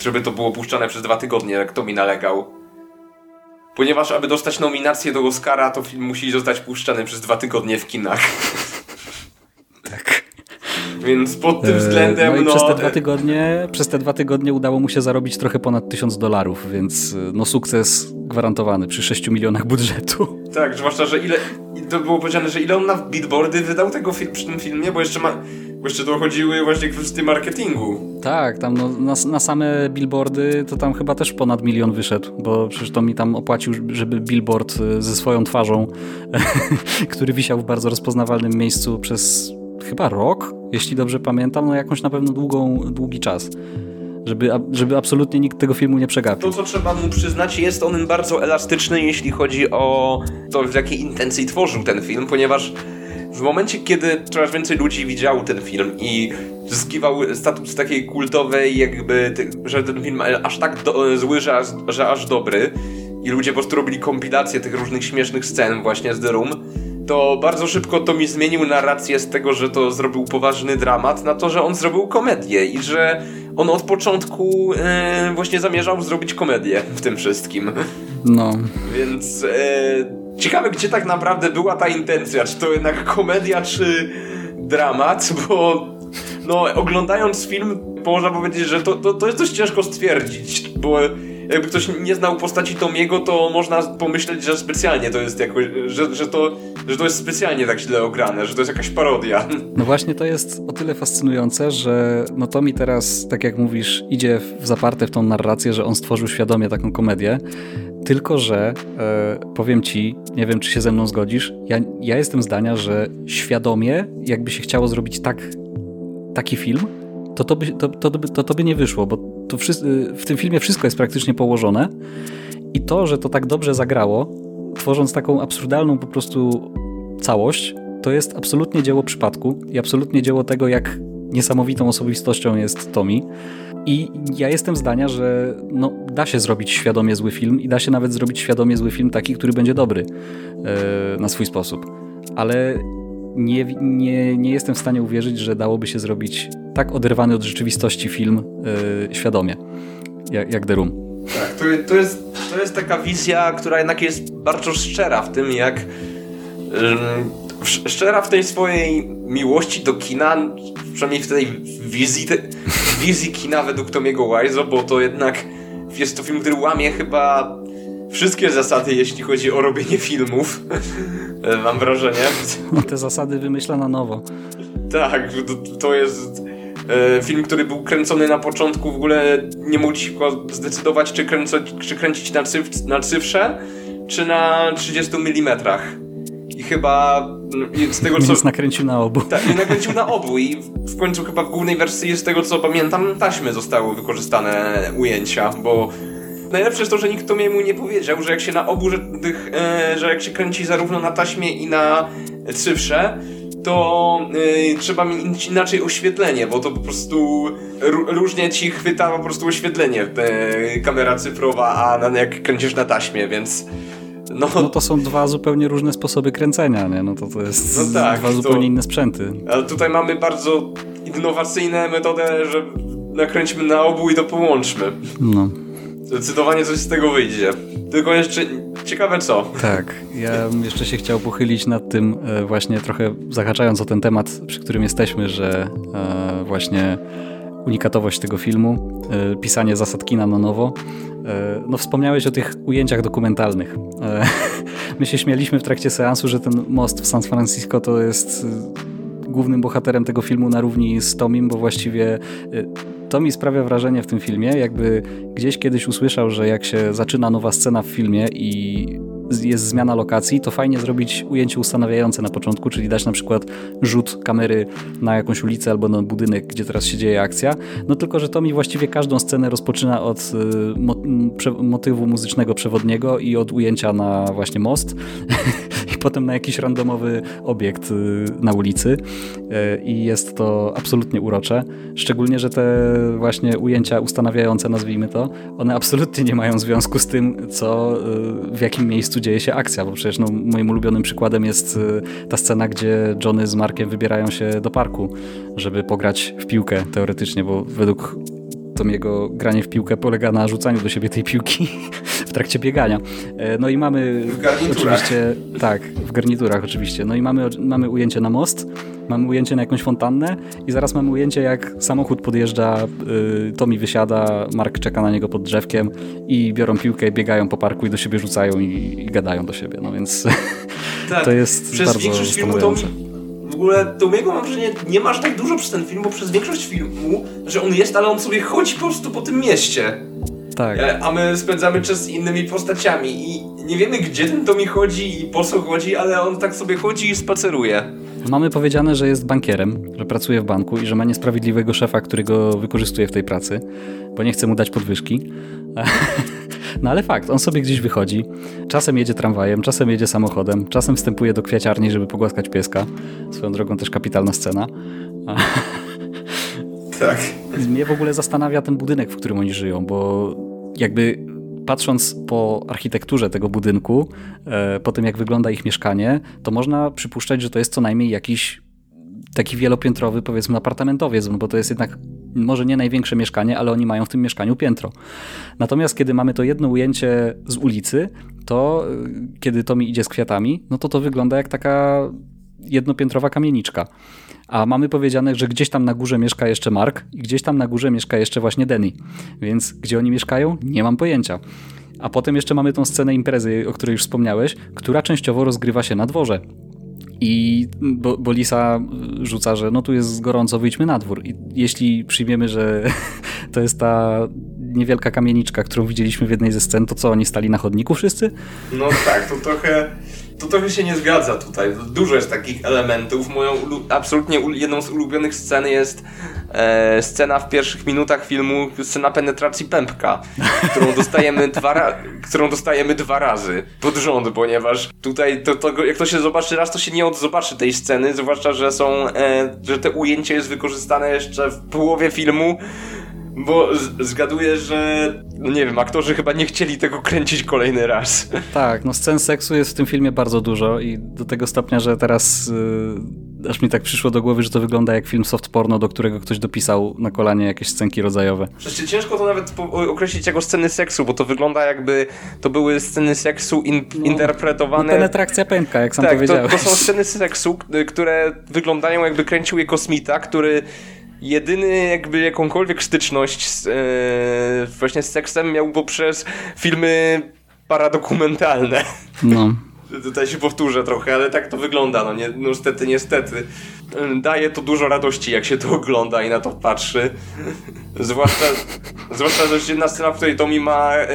żeby to było puszczane przez dwa tygodnie, jak to mi nalegał. Ponieważ, aby dostać nominację do Oscara, to film musi zostać puszczany przez dwa tygodnie w kinach. Więc pod tym względem, no... I no, przez te dwa tygodnie, przez te dwa tygodnie udało mu się zarobić trochę ponad tysiąc dolarów, więc no sukces gwarantowany przy 6 milionach budżetu. Tak, zwłaszcza, że ile, to było powiedziane, że ile on na billboardy wydał tego fi przy tym filmie, bo jeszcze ma, bo jeszcze dochodziły właśnie kwestie marketingu. Tak, tam no, na, na, same billboardy to tam chyba też ponad milion wyszedł, bo przecież to mi tam opłacił, żeby billboard y, ze swoją twarzą, który wisiał w bardzo rozpoznawalnym miejscu przez chyba rok, jeśli dobrze pamiętam, no jakąś na pewno długą, długi czas. Żeby, żeby absolutnie nikt tego filmu nie przegapił. To, co trzeba mu przyznać, jest on bardzo elastyczny, jeśli chodzi o to, w jakiej intencji tworzył ten film, ponieważ w momencie, kiedy coraz więcej ludzi widziało ten film i zyskiwał status takiej kultowej, jakby, że ten film aż tak do, zły, że że aż dobry i ludzie po prostu robili kompilację tych różnych śmiesznych scen właśnie z The Room, to bardzo szybko to mi zmienił narrację z tego, że to zrobił poważny dramat, na to, że on zrobił komedię i że on od początku e, właśnie zamierzał zrobić komedię w tym wszystkim. No. Więc e, ciekawe, gdzie tak naprawdę była ta intencja. Czy to jednak komedia, czy dramat, bo no, oglądając film można powiedzieć, że to, to, to jest dość ciężko stwierdzić, bo jakby ktoś nie znał postaci Tomiego, to można pomyśleć, że specjalnie to jest jakoś, że, że, to, że to jest specjalnie tak źle ograne, że to jest jakaś parodia. No właśnie to jest o tyle fascynujące, że no Tomi teraz, tak jak mówisz, idzie w zaparte w tą narrację, że on stworzył świadomie taką komedię, tylko, że e, powiem ci, nie wiem, czy się ze mną zgodzisz, ja, ja jestem zdania, że świadomie, jakby się chciało zrobić tak, taki film, to to, by, to, to, to, to by nie wyszło, bo to w tym filmie wszystko jest praktycznie położone i to, że to tak dobrze zagrało, tworząc taką absurdalną po prostu całość, to jest absolutnie dzieło przypadku i absolutnie dzieło tego, jak niesamowitą osobistością jest Tommy. I ja jestem zdania, że no, da się zrobić świadomie zły film i da się nawet zrobić świadomie zły film taki, który będzie dobry yy, na swój sposób. Ale nie, nie, nie jestem w stanie uwierzyć, że dałoby się zrobić tak oderwany od rzeczywistości film yy, świadomie, jak, jak The Room. Tak, to, to, jest, to jest taka wizja, która jednak jest bardzo szczera w tym, jak yy, szczera w tej swojej miłości do kina, przynajmniej w tej wizji, te, wizji kina według Tomiego Wise'a, bo to jednak jest to film, który łamie chyba wszystkie zasady, jeśli chodzi o robienie filmów. Mam wrażenie. Te zasady wymyśla na nowo. Tak, to, to jest e, film, który był kręcony na początku, w ogóle nie mogliśmy zdecydować, czy, kręcać, czy kręcić na, cyf, na cyfrze, czy na 30 mm. I chyba z tego co... Więc nakręcił na obu. Tak, i nakręcił na obu i w końcu chyba w głównej wersji z tego co pamiętam taśmy zostały wykorzystane ujęcia, bo Najlepsze jest to, że nikt to mu nie powiedział, że jak się na obu tych, e, że jak się kręci zarówno na taśmie i na cyfrze, to y, trzeba mieć inaczej oświetlenie, bo to po prostu różnie ci chwyta po prostu oświetlenie y, kamera cyfrowa, a na, jak kręcisz na taśmie, więc no, no to są dwa zupełnie różne sposoby kręcenia, nie? No to to jest no tak, dwa zupełnie to, inne sprzęty. Ale tutaj mamy bardzo innowacyjne metodę, że nakręćmy na obu i to połączmy. No. Zdecydowanie coś z tego wyjdzie. Tylko jeszcze ciekawe co. Tak, ja jeszcze się chciał pochylić nad tym e, właśnie trochę zahaczając o ten temat, przy którym jesteśmy, że e, właśnie unikatowość tego filmu, e, pisanie zasad kina na nowo. No wspomniałeś o tych ujęciach dokumentalnych. My się śmialiśmy w trakcie seansu, że ten most w San Francisco to jest głównym bohaterem tego filmu na równi z Tomim, bo właściwie to mi sprawia wrażenie w tym filmie, jakby gdzieś kiedyś usłyszał, że jak się zaczyna nowa scena w filmie i jest zmiana lokacji, to fajnie zrobić ujęcie ustanawiające na początku, czyli dać na przykład rzut kamery na jakąś ulicę albo na budynek, gdzie teraz się dzieje akcja. No tylko, że to mi właściwie każdą scenę rozpoczyna od y, motywu muzycznego przewodniego i od ujęcia na właśnie most. I potem na jakiś randomowy obiekt y, na ulicy y, i jest to absolutnie urocze. Szczególnie, że te właśnie ujęcia ustanawiające, nazwijmy to, one absolutnie nie mają związku z tym, co w jakim miejscu dzieje się akcja, bo przecież no, moim ulubionym przykładem jest ta scena, gdzie Johnny z Markiem wybierają się do parku, żeby pograć w piłkę teoretycznie, bo według jego granie w piłkę polega na rzucaniu do siebie tej piłki w trakcie biegania. E, no i mamy oczywiście, tak, w garniturach oczywiście. No i mamy, mamy ujęcie na most, mamy ujęcie na jakąś fontannę i zaraz mamy ujęcie jak samochód podjeżdża, y, Tommy wysiada, Mark czeka na niego pod drzewkiem i biorą piłkę, biegają po parku i do siebie rzucają i, i gadają do siebie. No więc tak, to jest przez bardzo większość filmu to w ogóle Tomiego mam wrażenie, nie masz tak dużo przez ten film, bo przez większość filmu, że on jest, ale on sobie chodzi po prostu po tym mieście. Tak. E, a my spędzamy czas z innymi postaciami i nie wiemy gdzie ten Tomi chodzi i po co chodzi, ale on tak sobie chodzi i spaceruje. Mamy powiedziane, że jest bankierem, że pracuje w banku i że ma niesprawiedliwego szefa, który go wykorzystuje w tej pracy, bo nie chce mu dać podwyżki. No ale fakt, on sobie gdzieś wychodzi, czasem jedzie tramwajem, czasem jedzie samochodem, czasem wstępuje do kwiaciarni, żeby pogłaskać pieska. Swoją drogą też kapitalna scena. Tak. Mnie w ogóle zastanawia ten budynek, w którym oni żyją, bo jakby patrząc po architekturze tego budynku, e, po tym jak wygląda ich mieszkanie, to można przypuszczać, że to jest co najmniej jakiś taki wielopiętrowy, powiedzmy, apartamentowiec, bo to jest jednak może nie największe mieszkanie, ale oni mają w tym mieszkaniu piętro. Natomiast kiedy mamy to jedno ujęcie z ulicy, to y, kiedy to mi idzie z kwiatami, no to to wygląda jak taka jednopiętrowa kamieniczka. A mamy powiedziane, że gdzieś tam na górze mieszka jeszcze Mark i gdzieś tam na górze mieszka jeszcze właśnie Denny. Więc gdzie oni mieszkają? Nie mam pojęcia. A potem jeszcze mamy tą scenę imprezy, o której już wspomniałeś, która częściowo rozgrywa się na dworze. I bo, bo, Lisa rzuca, że no tu jest gorąco, wyjdźmy na dwór. I jeśli przyjmiemy, że to jest ta niewielka kamieniczka, którą widzieliśmy w jednej ze scen, to co, oni stali na chodniku wszyscy? No tak, to trochę to trochę się nie zgadza tutaj. Dużo jest takich elementów. Moją absolutnie jedną z ulubionych scen jest e, scena w pierwszych minutach filmu, scena penetracji pępka, którą dostajemy dwa, którą dostajemy dwa razy pod rząd, ponieważ tutaj to, to, jak to się zobaczy raz, to się nie odzobaczy tej sceny, zwłaszcza, że są, e, że te ujęcie jest wykorzystane jeszcze w połowie filmu, bo zgaduję, że no nie wiem, aktorzy chyba nie chcieli tego kręcić kolejny raz. Tak, no scen seksu jest w tym filmie bardzo dużo i do tego stopnia, że teraz yy, aż mi tak przyszło do głowy, że to wygląda jak film soft porno, do którego ktoś dopisał na kolanie jakieś scenki rodzajowe. Przecież ciężko to nawet określić jako sceny seksu, bo to wygląda jakby to były sceny seksu in no, interpretowane... No penetrakcja pęka, jak sam tak, powiedziałeś. To, to są sceny seksu, które wyglądają jakby kręcił je kosmita, który jedyny jakby jakąkolwiek styczność z, e, właśnie z seksem miał poprzez filmy paradokumentalne. No. Tutaj się powtórzę trochę, ale tak to wygląda, no, nie, no niestety, niestety. Daje to dużo radości, jak się to ogląda i na to patrzy. Zwłaszcza, zwłaszcza, że jedna scena, w której Tommy ma e,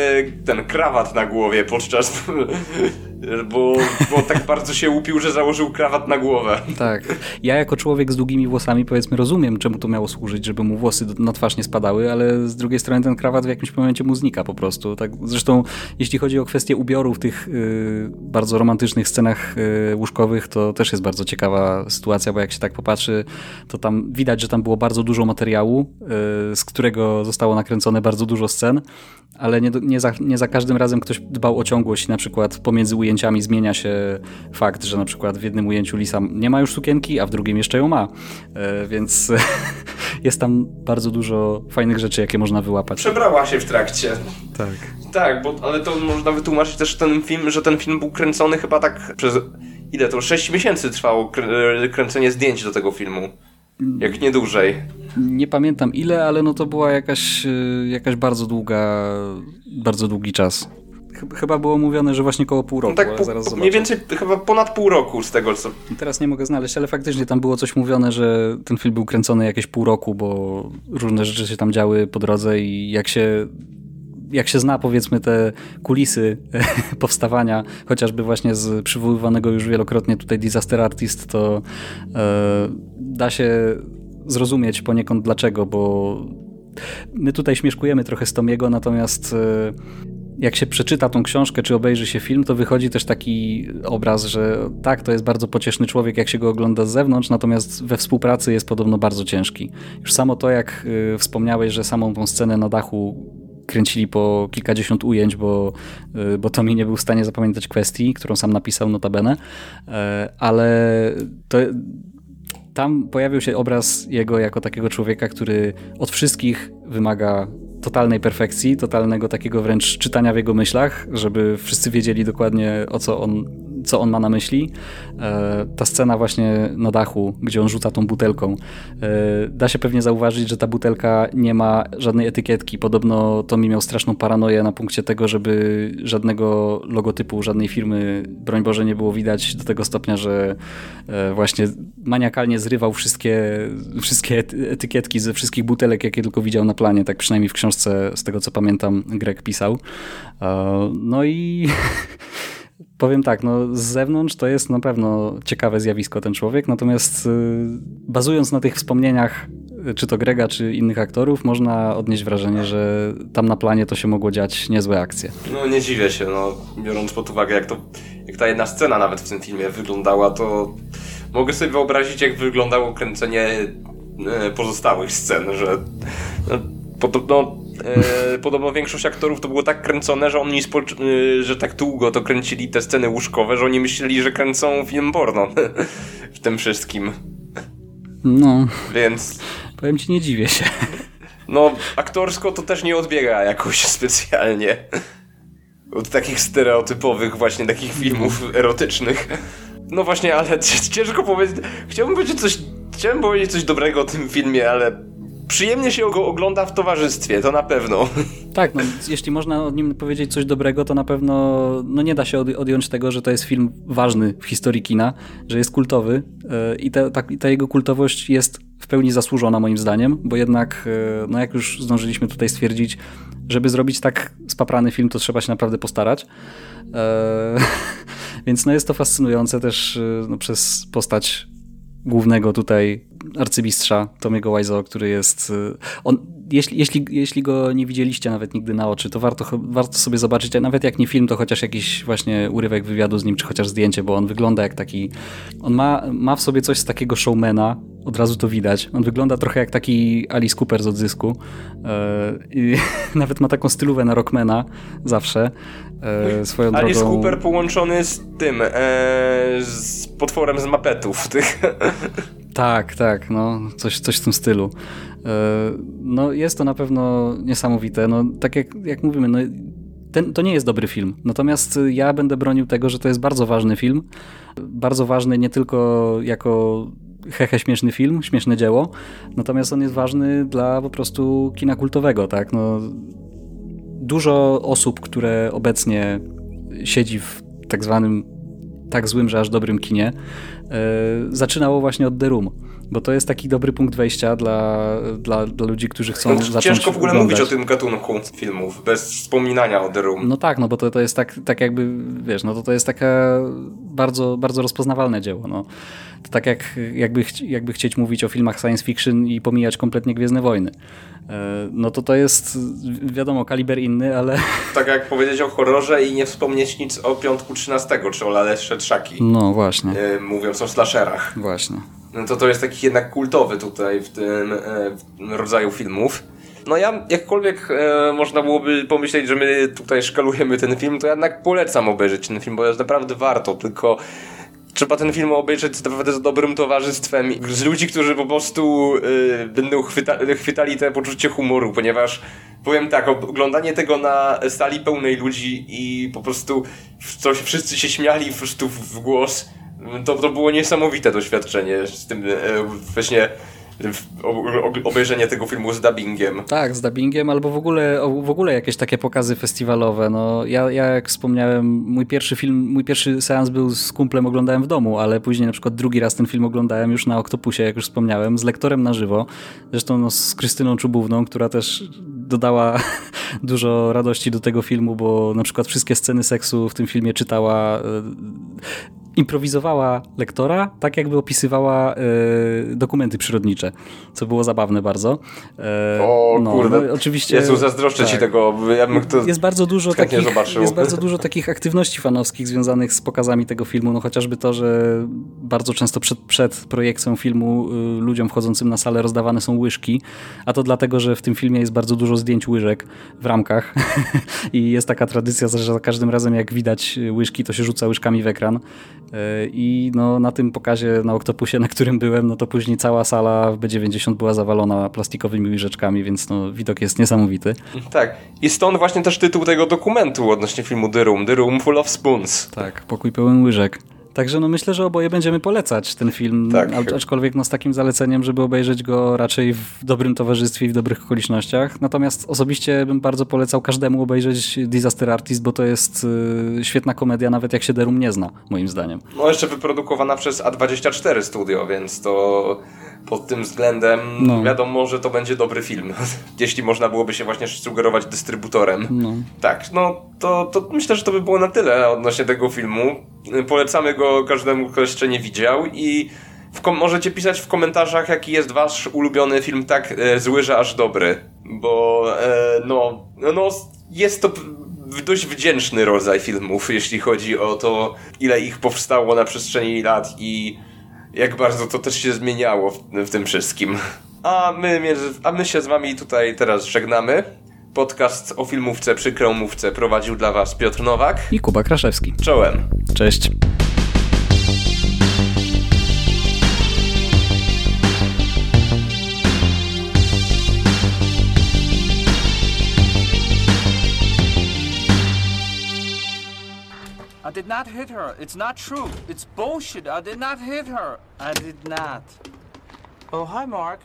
ten krawat na głowie podczas bo, bo tak bardzo się upił, że założył krawat na głowę. Tak. Ja jako człowiek z długimi włosami powiedzmy rozumiem, czemu to miało służyć, żeby mu włosy na twarz nie spadały, ale z drugiej strony ten krawat w jakimś momencie mu znika po prostu. Tak, zresztą jeśli chodzi o kwestię ubioru w tych y, bardzo romantycznych scenach y, łóżkowych, to też jest bardzo ciekawa sytuacja, bo jak się tak popatrzy, to tam widać, że tam było bardzo dużo materiału, y, z którego zostało nakręcone bardzo dużo scen, ale nie, nie, za, nie za każdym razem ktoś dbał o ciągłość, na przykład pomiędzy ujęciami zmienia się fakt, że na przykład w jednym ujęciu Lisa nie ma już sukienki, a w drugim jeszcze ją ma, e, więc jest tam bardzo dużo fajnych rzeczy, jakie można wyłapać. Przebrała się w trakcie. Tak. Tak, bo, ale to można wytłumaczyć też ten film, że ten film był kręcony chyba tak przez... Ile to? 6 miesięcy trwało kręcenie zdjęć do tego filmu. Jak nie dłużej. Nie pamiętam ile, ale no to była jakaś, y, jakaś bardzo długa, bardzo długi czas. Chyba było mówione, że właśnie koło pół roku. No tak, pół, zaraz mniej więcej chyba ponad pół roku z tego co. Teraz nie mogę znaleźć, ale faktycznie tam było coś mówione, że ten film był kręcony jakieś pół roku, bo różne rzeczy się tam działy po drodze i jak się jak się zna powiedzmy te kulisy powstawania, chociażby właśnie z przywoływanego już wielokrotnie tutaj Disaster Artist, to e, da się zrozumieć poniekąd dlaczego, bo my tutaj śmieszkujemy trochę z Tomiego, natomiast e, jak się przeczyta tą książkę, czy obejrzy się film, to wychodzi też taki obraz, że tak, to jest bardzo pocieszny człowiek, jak się go ogląda z zewnątrz, natomiast we współpracy jest podobno bardzo ciężki. Już samo to, jak y, wspomniałeś, że samą tą scenę na dachu kręcili po kilkadziesiąt ujęć, bo, y, bo Tommy nie był w stanie zapamiętać kwestii, którą sam napisał notabene, e, ale to, tam pojawił się obraz jego jako takiego człowieka, który od wszystkich wymaga totalnej perfekcji, totalnego takiego wręcz czytania w jego myślach, żeby wszyscy wiedzieli dokładnie o co on co on ma na myśli. E, ta scena właśnie na dachu, gdzie on rzuca tą butelką. E, da się pewnie zauważyć, że ta butelka nie ma żadnej etykietki. Podobno to mi miał straszną paranoję na punkcie tego, żeby żadnego logotypu, żadnej firmy, broń Boże, nie było widać do tego stopnia, że e, właśnie maniakalnie zrywał wszystkie, wszystkie etykietki ze wszystkich butelek, jakie tylko widział na planie. Tak przynajmniej w książce, z tego co pamiętam, Greg pisał. No i Powiem tak, no z zewnątrz to jest na pewno ciekawe zjawisko ten człowiek, natomiast y, bazując na tych wspomnieniach, y, czy to Grega, czy innych aktorów, można odnieść wrażenie, że tam na planie to się mogło dziać niezłe akcje. No nie dziwię się, no biorąc pod uwagę jak to, jak ta jedna scena nawet w tym filmie wyglądała, to mogę sobie wyobrazić jak wyglądało kręcenie e, pozostałych scen, że no, podobno E, podobno większość aktorów to było tak kręcone, że oni, e, że tak długo to kręcili te sceny łóżkowe, że oni myśleli, że kręcą film porno w tym wszystkim. No. Więc... Powiem ci, nie dziwię się. No, aktorsko to też nie odbiega jakoś specjalnie od takich stereotypowych właśnie takich filmów erotycznych. No właśnie, ale ciężko powiedzieć. Chciałbym powiedzieć coś. Chciałem powiedzieć coś dobrego o tym filmie, ale przyjemnie się go ogląda w towarzystwie, to na pewno. Tak, no, jeśli można o nim powiedzieć coś dobrego, to na pewno no nie da się odjąć tego, że to jest film ważny w historii kina, że jest kultowy yy, i ta, ta, ta, jego kultowość jest w pełni zasłużona moim zdaniem, bo jednak, yy, no jak już zdążyliśmy tutaj stwierdzić, żeby zrobić tak spaprany film, to trzeba się naprawdę postarać. Yy, więc no jest to fascynujące też no, przez postać głównego tutaj arcymistrza Tomiego Wiseau, który jest... Y, on, jeśli, jeśli, jeśli go nie widzieliście nawet nigdy na oczy, to warto, warto sobie zobaczyć, a nawet jak nie film, to chociaż jakiś właśnie urywek wywiadu z nim, czy chociaż zdjęcie, bo on wygląda jak taki... On ma, ma w sobie coś z takiego showmana, od razu to widać. On wygląda trochę jak taki Alice Cooper z odzysku. I nawet ma taką stylówę na Rockmana zawsze. E, swoją Alice drogą... Cooper połączony z tym, e, z potworem z mapetów. Tych. Tak, tak, no, coś, coś w tym stylu. No, jest to na pewno niesamowite. No, tak jak, jak mówimy, no, ten, to nie jest dobry film. Natomiast ja będę bronił tego, że to jest bardzo ważny film. Bardzo ważny nie tylko jako hehe śmieszny film, śmieszne dzieło, natomiast on jest ważny dla po prostu kina kultowego, tak? No, dużo osób, które obecnie siedzi w tak zwanym tak złym, że aż dobrym kinie, yy, zaczynało właśnie od The Room bo to jest taki dobry punkt wejścia dla, dla, dla ludzi, którzy chcą no, zacząć Ciężko w ogóle oglądać. mówić o tym gatunku filmów, bez wspominania o The Room. No tak, no bo to, to jest tak, tak jakby, wiesz, no to to jest taka bardzo, bardzo rozpoznawalne dzieło, no. To tak jak, jakby, jakby chcieć mówić o filmach science fiction i pomijać kompletnie Gwiezdne Wojny. E, no to to jest, wiadomo, kaliber inny, ale... Tak jak powiedzieć o horrorze i nie wspomnieć nic o Piątku 13, czy o Lalesze Trzaki. No właśnie. E, mówiąc o slasherach. Właśnie no to to jest taki jednak kultowy tutaj w tym, e, rodzaju filmów. No ja, jakkolwiek e, można byłoby pomyśleć, że my tutaj szkalujemy ten film, to jednak polecam obejrzeć ten film, bo jest naprawdę warto, tylko trzeba ten film obejrzeć naprawdę z dobrym towarzystwem, z ludzi, którzy po prostu y, będą chwyta chwytali te poczucie humoru, ponieważ powiem tak, oglądanie tego na sali pełnej ludzi i po prostu coś, wszyscy się śmiali po prostu w głos, to, to było niesamowite doświadczenie z tym e, właśnie obejrzenie tego filmu z dubbingiem. Tak, z dubbingiem, albo w ogóle, w ogóle jakieś takie pokazy festiwalowe. No, ja, ja jak wspomniałem, mój pierwszy film, mój pierwszy seans był z kumplem, oglądałem w domu, ale później na przykład drugi raz ten film oglądałem już na Oktopusie, jak już wspomniałem, z lektorem na żywo. Zresztą no, z Krystyną Czubówną, która też dodała dużo radości do tego filmu, bo na przykład wszystkie sceny seksu w tym filmie czytała e, improwizowała lektora, tak jakby opisywała e, dokumenty przyrodnicze, co było zabawne bardzo. E, O kurde, no, oczywiście. Jezu, zazdroszczę ci tak. tego, ja bym to... Jest bardzo dużo takich, zobaczył. jest bardzo dużo takich aktywności fanowskich związanych z pokazami tego filmu, no chociażby to, że bardzo często przed, przed projekcją filmu y, ludziom wchodzącym na salę rozdawane są łyżki, a to dlatego, że w tym filmie jest bardzo dużo zdjęć łyżek w ramkach i jest taka tradycja, że za każdym razem jak widać łyżki, to się rzuca łyżkami w ekran Y, i no, na tym pokazie na Oktopusie, na którym byłem, no to później cała sala w B90 była zawalona plastikowymi łyżeczkami, więc no, widok jest niesamowity. Tak. I stąd właśnie też tytuł tego dokumentu odnośnie filmu The Room. The Room Full of Spoons. Tak, pokój pełen łyżek. Także no myślę, że oboje będziemy polecać ten film, Tak. aczkolwiek no z takim zaleceniem, żeby obejrzeć go raczej w dobrym towarzystwie i w dobrych okolicznościach. Natomiast osobiście bym bardzo polecał każdemu obejrzeć Disaster Artist, bo to jest y, świetna komedia, nawet jak się Derum nie zna, moim zdaniem. No jeszcze wyprodukowana przez A24 Studio, więc to pod tym względem No. wiadomo, że to będzie dobry film. Jeśli można byłoby się właśnie sugerować dystrybutorem. No. Tak, no to, to myślę, że to by było na tyle odnośnie tego filmu. Polecamy go każdemu, kto jeszcze nie widział i możecie pisać w komentarzach, jaki jest wasz ulubiony film tak e, zły, że aż dobry. Bo e, no, no jest to dość wdzięczny rodzaj filmów, jeśli chodzi o to, ile ich powstało na przestrzeni lat i jak bardzo to też się zmieniało w, w tym wszystkim. A my, a my się z wami tutaj teraz żegnamy. Podcast o filmówce przy Kromówce prowadził dla was Piotr Nowak. I Kuba Kraszewski. Czołem. Cześć. I did not hit her. It's not true. It's bullshit. I did not hit her. I did not. Oh, hi, Mark.